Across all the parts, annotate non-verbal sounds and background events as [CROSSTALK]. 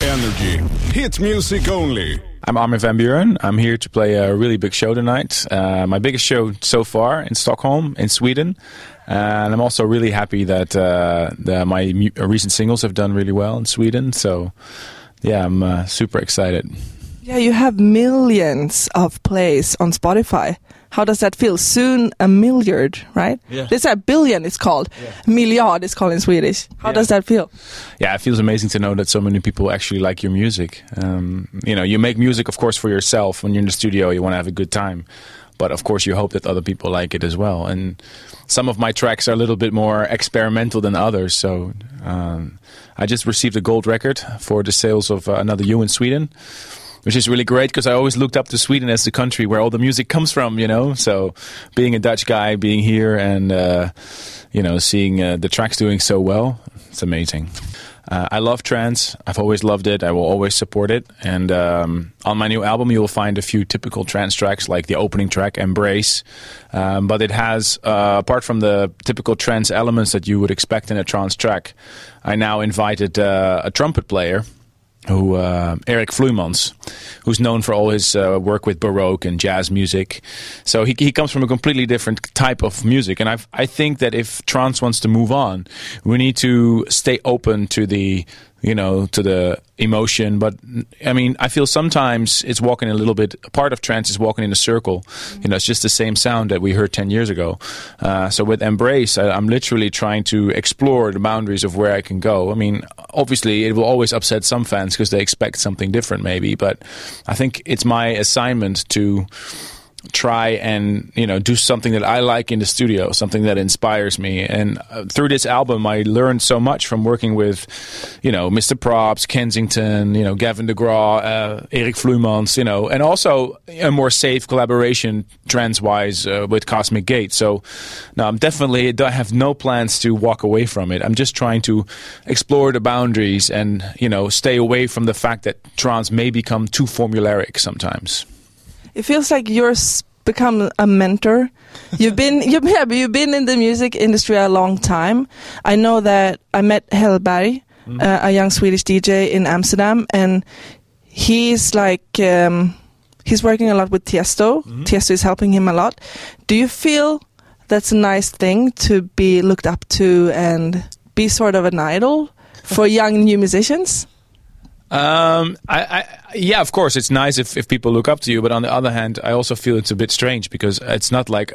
Energy. Hit music only. I'm Armin van Buuren. I'm here to play a really big show tonight. Uh, my biggest show so far in Stockholm, in Sweden. and I'm also really happy that, uh, the, my recent singles have done really well in Sweden. So, yeah, I'm uh, super excited. Yeah, you have millions of plays on Spotify. How does that feel? Soon a milliard, right? Yeah. This a billion is called. milliard is called in Swedish. How Yeah. does that feel? yeah, it feels amazing to know that so many people actually like your music. Um, you know, you make music, of course, for yourself. When you're in the studio, you want to have a good time, but of course, you hope that other people like it as well. And some of my tracks are a little bit more experimental than others. So um, I just received a gold record for the sales of uh, Another You in Sweden. Which is really great because I always looked up to Sweden as the country where all the music comes from, you know. So, being a Dutch guy, being here, and uh, you know, seeing uh, the tracks doing so well, it's amazing. Uh, I love trance. I've always loved it. I will always support it. And um, on my new album, you will find a few typical trance tracks, like the opening track, "Embrace." Um, but it has, uh, apart from the typical trance elements that you would expect in a trance track, I now invited uh, a trumpet player who uh, Eric Vloeimans, who's known for all his uh, work with baroque and jazz music. So he he comes from a completely different type of music, and I I think that if trance wants to move on, we need to stay open to the you know to the emotion. But I mean, I feel sometimes it's walking a little bit. Part of trance is walking in a circle. You know, it's just the same sound that we heard ten years ago. Uh, so with Embrace, I, I'm literally trying to explore the boundaries of where I can go. I mean, obviously, it will always upset some fans because they expect something different, maybe. But I think it's my assignment to try and you know do something that I like in the studio, something that inspires me. And uh, through this album, I learned so much from working with, you know, Mr. Probz, Kensington, you know, Gavin DeGraw, uh, Eric Vloeimans, you know, and also a more safe collaboration trance-wise uh, with Cosmic Gate. So, no, I'm definitely I have no plans to walk away from it. I'm just trying to explore the boundaries and you know stay away from the fact that trance may become too formulaic sometimes. It feels like you're become a mentor. You've been [LAUGHS] you've, yeah, you've been in the music industry a long time. I know that I met Hellberg, uh, a young Swedish DJ in Amsterdam, and he's like um, he's working a lot with Tiesto. Tiesto is helping him a lot. Do you feel that's a nice thing to be looked up to and be sort of an idol for young new musicians? Um, I, I, yeah, of course, it's nice if, if people look up to you, but on the other hand, I also feel it's a bit strange because it's not like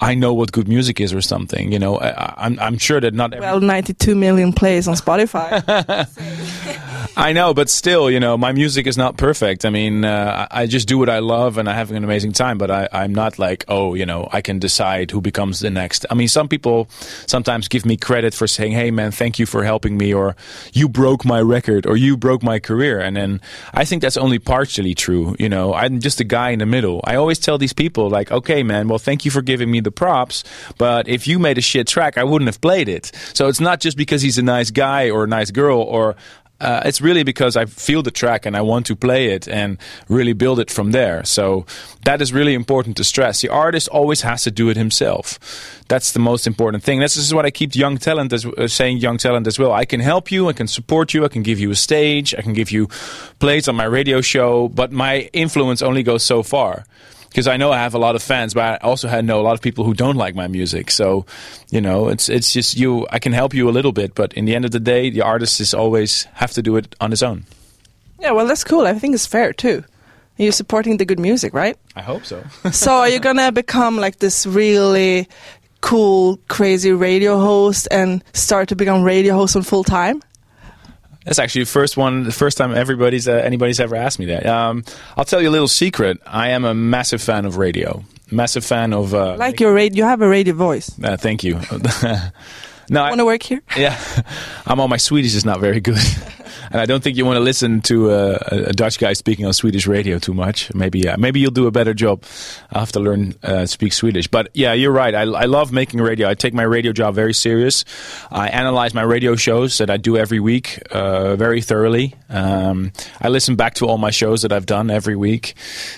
I know what good music is or something. You know, I, I'm I'm sure that not every, Well, 92 million plays on Spotify. [LAUGHS] I know, but still, you know, my music is not perfect. I mean, uh, I I just do what I love and I'm having an amazing time, but I, I'm not like, oh, you know, I can decide who becomes the next. I mean, some people sometimes give me credit for saying, hey, man, thank you for helping me, or you broke my record, or you broke my career. And then I think that's only partially true. You know, I'm just a guy in the middle. I always tell these people, like, okay, man, well, thank you for giving me the props, but if you made a shit track, I wouldn't have played it. So it's not just because he's a nice guy or a nice girl or uh, it's really because I feel the track and I want to play it and really build it from there. So that is really important to stress. The artist always has to do it himself. That's the most important thing. This is what I keep young talent as uh, saying. Young talent as well. I can help you. I can support you. I can give you a stage. I can give you plays on my radio show. But my influence only goes so far because I know I have a lot of fans, but I also know a lot of people who don't like my music. So, you know, it's it's just you. I can help you a little bit, but in the end of the day, the artist is always have to do it on his own. yeah, well, that's cool. I think it's fair too. You're supporting the good music, right? I hope so. [LAUGHS] so are you gonna become like this really cool, crazy radio host and start to become radio host on full time? That's actually the first one, the first time everybody's uh, anybody's ever asked me that. Um, I'll tell you a little secret. I am a massive fan of radio. Massive fan of. Uh, Like your radio, you have a radio voice. uh, thank you. [LAUGHS] no, I, Want to work here? yeah, [LAUGHS] I'm on my Swedish is not very good. [LAUGHS] and I don't think you want to listen to a, a Dutch guy speaking on Swedish radio too much. Maybe uh, maybe you'll do a better job. I have to learn uh, speak Swedish. But yeah, you're right. I, I love making radio. I take my radio job very serious. I analyze my radio shows that I do every week uh, very thoroughly. Um, I listen back to all my shows that I've done every week,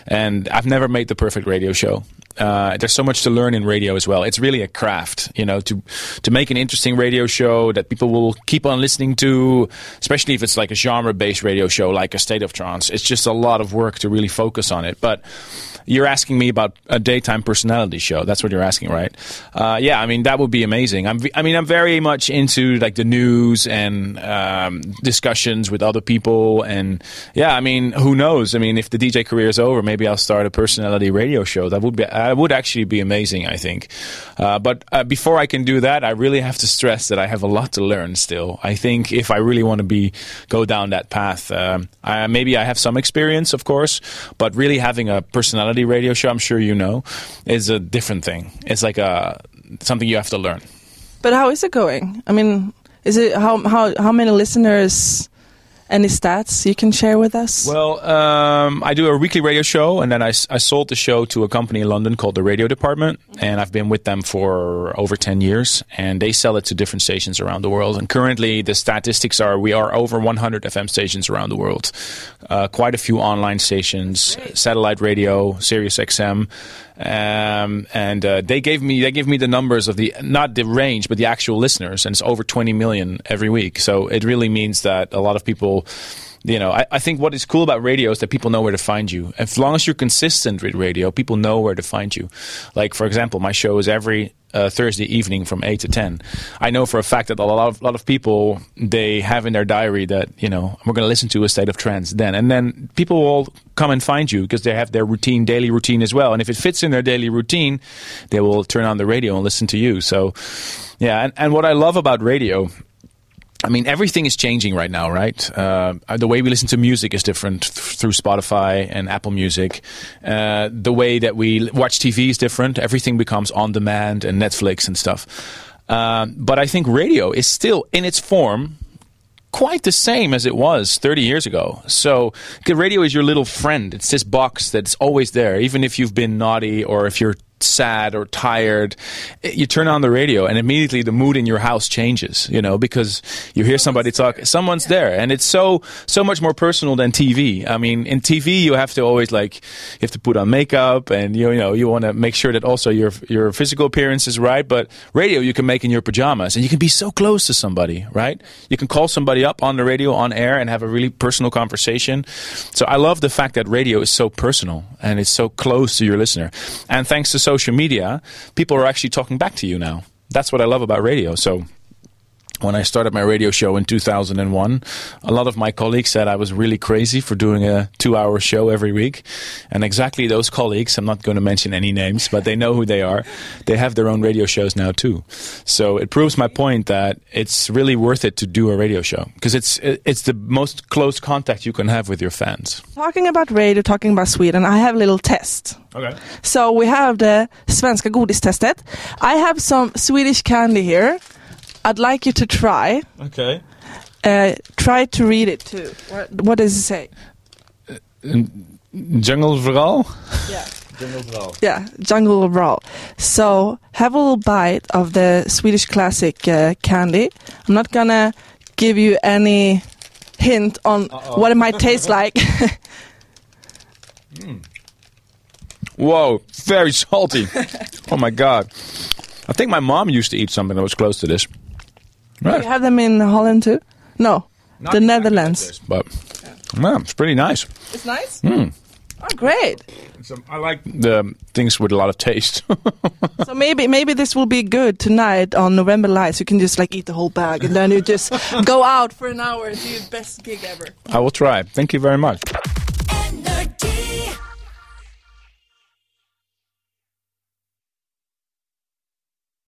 and I've never made the perfect radio show. Uh, there's so much to learn in radio as well. It's really a craft, you know, to to make an interesting radio show that people will keep on listening to, especially if it's like a genre-based radio show, like a State of Trance. It's just a lot of work to really focus on it. But you're asking me about a daytime personality show. That's what you're asking, right? Uh, yeah, I mean that would be amazing. I'm, I mean, I'm very much into like the news and um, discussions with other people, and yeah, I mean, who knows? I mean, if the DJ career is over, maybe I'll start a personality radio show. That would be, that would actually be amazing. I think. Uh, but uh, before I can do that, I really have to stress that I have a lot to learn still. I think if I really want to be go down that path, um, I, maybe I have some experience, of course, but really having a personality radio show, I'm sure you know, is a different thing. It's like a something you have to learn. But how is it going? I mean, is it how how how many listeners? Any stats you can share with us? Well, um, I do a weekly radio show, and then I, I sold the show to a company in London called the Radio Department, and I've been with them for over 10 years, and they sell it to different stations around the world. And currently, the statistics are we are over 100 FM stations around the world, uh, quite a few online stations, satellite radio, Sirius XM, um, and uh, they gave me they give me the numbers of the not the range but the actual listeners, and it's over 20 million every week. So it really means that a lot of people you know, I, I, think what is cool about radio is that people know where to find you. As long as you're consistent with radio, people know where to find you. Like, for example, my show is every uh, Thursday evening from 8 to 10. I know for a fact that a lot of, lot of people, they have in their diary that, you know, we're going to listen to a state of trance then. And then people will come and find you because they have their routine, daily routine as well. And if it fits in their daily routine, they will turn on the radio and listen to you. So, yeah. And, and what I love about radio I mean, everything is changing right now, right? Uh, the way we listen to music is different th- through Spotify and Apple Music. Uh, the way that we watch TV is different. Everything becomes on demand and Netflix and stuff. Uh, but I think radio is still in its form quite the same as it was 30 years ago. So, radio is your little friend. It's this box that's always there, even if you've been naughty or if you're sad or tired, you turn on the radio and immediately the mood in your house changes, you know, because you hear somebody talk, someone's there. And it's so, so much more personal than TV. I mean, in TV, you have to always like, you have to put on makeup and you, you know, you want to make sure that also your, your physical appearance is right. But radio, you can make in your pajamas and you can be so close to somebody, right? You can call somebody up on the radio on air and have a really personal conversation. So I love the fact that radio is so personal and it's so close to your listener. And thanks to social media, people are actually talking back to you now. That's what I love about radio. So when I started my radio show in 2001, a lot of my colleagues said I was really crazy for doing a two hour show every week. And exactly those colleagues, I'm not going to mention any names, but they know who they are. They have their own radio shows now too. So it proves my point that it's really worth it to do a radio show because it's, it's the most close contact you can have with your fans. Talking about radio, talking about Sweden, I have a little test. Okay. So we have the svenska godistestet. I have some Swedish candy here. I'd like you to try. Okay. Uh, try to read it too. What, what does it say? Jungle Verhaal? Yeah. Jungle Verhaal. Yeah, Jungle Brawl. So have a little bite of the Swedish classic uh, candy. I'm not gonna give you any hint on Uh-oh. what it might taste [LAUGHS] like. mm. Whoa, very salty. oh my god. I think my mom used to eat something that was close to this. Right. You have them in Holland too? No, Not the Netherlands. This, but yeah, it's pretty nice. It's nice. Mm. Oh, great! So I like the things with a lot of taste. so maybe maybe this will be good tonight on November Lights. You can just like eat the whole bag and then you just [LAUGHS] go out for an hour and do your best gig ever. I will try. Thank you very much.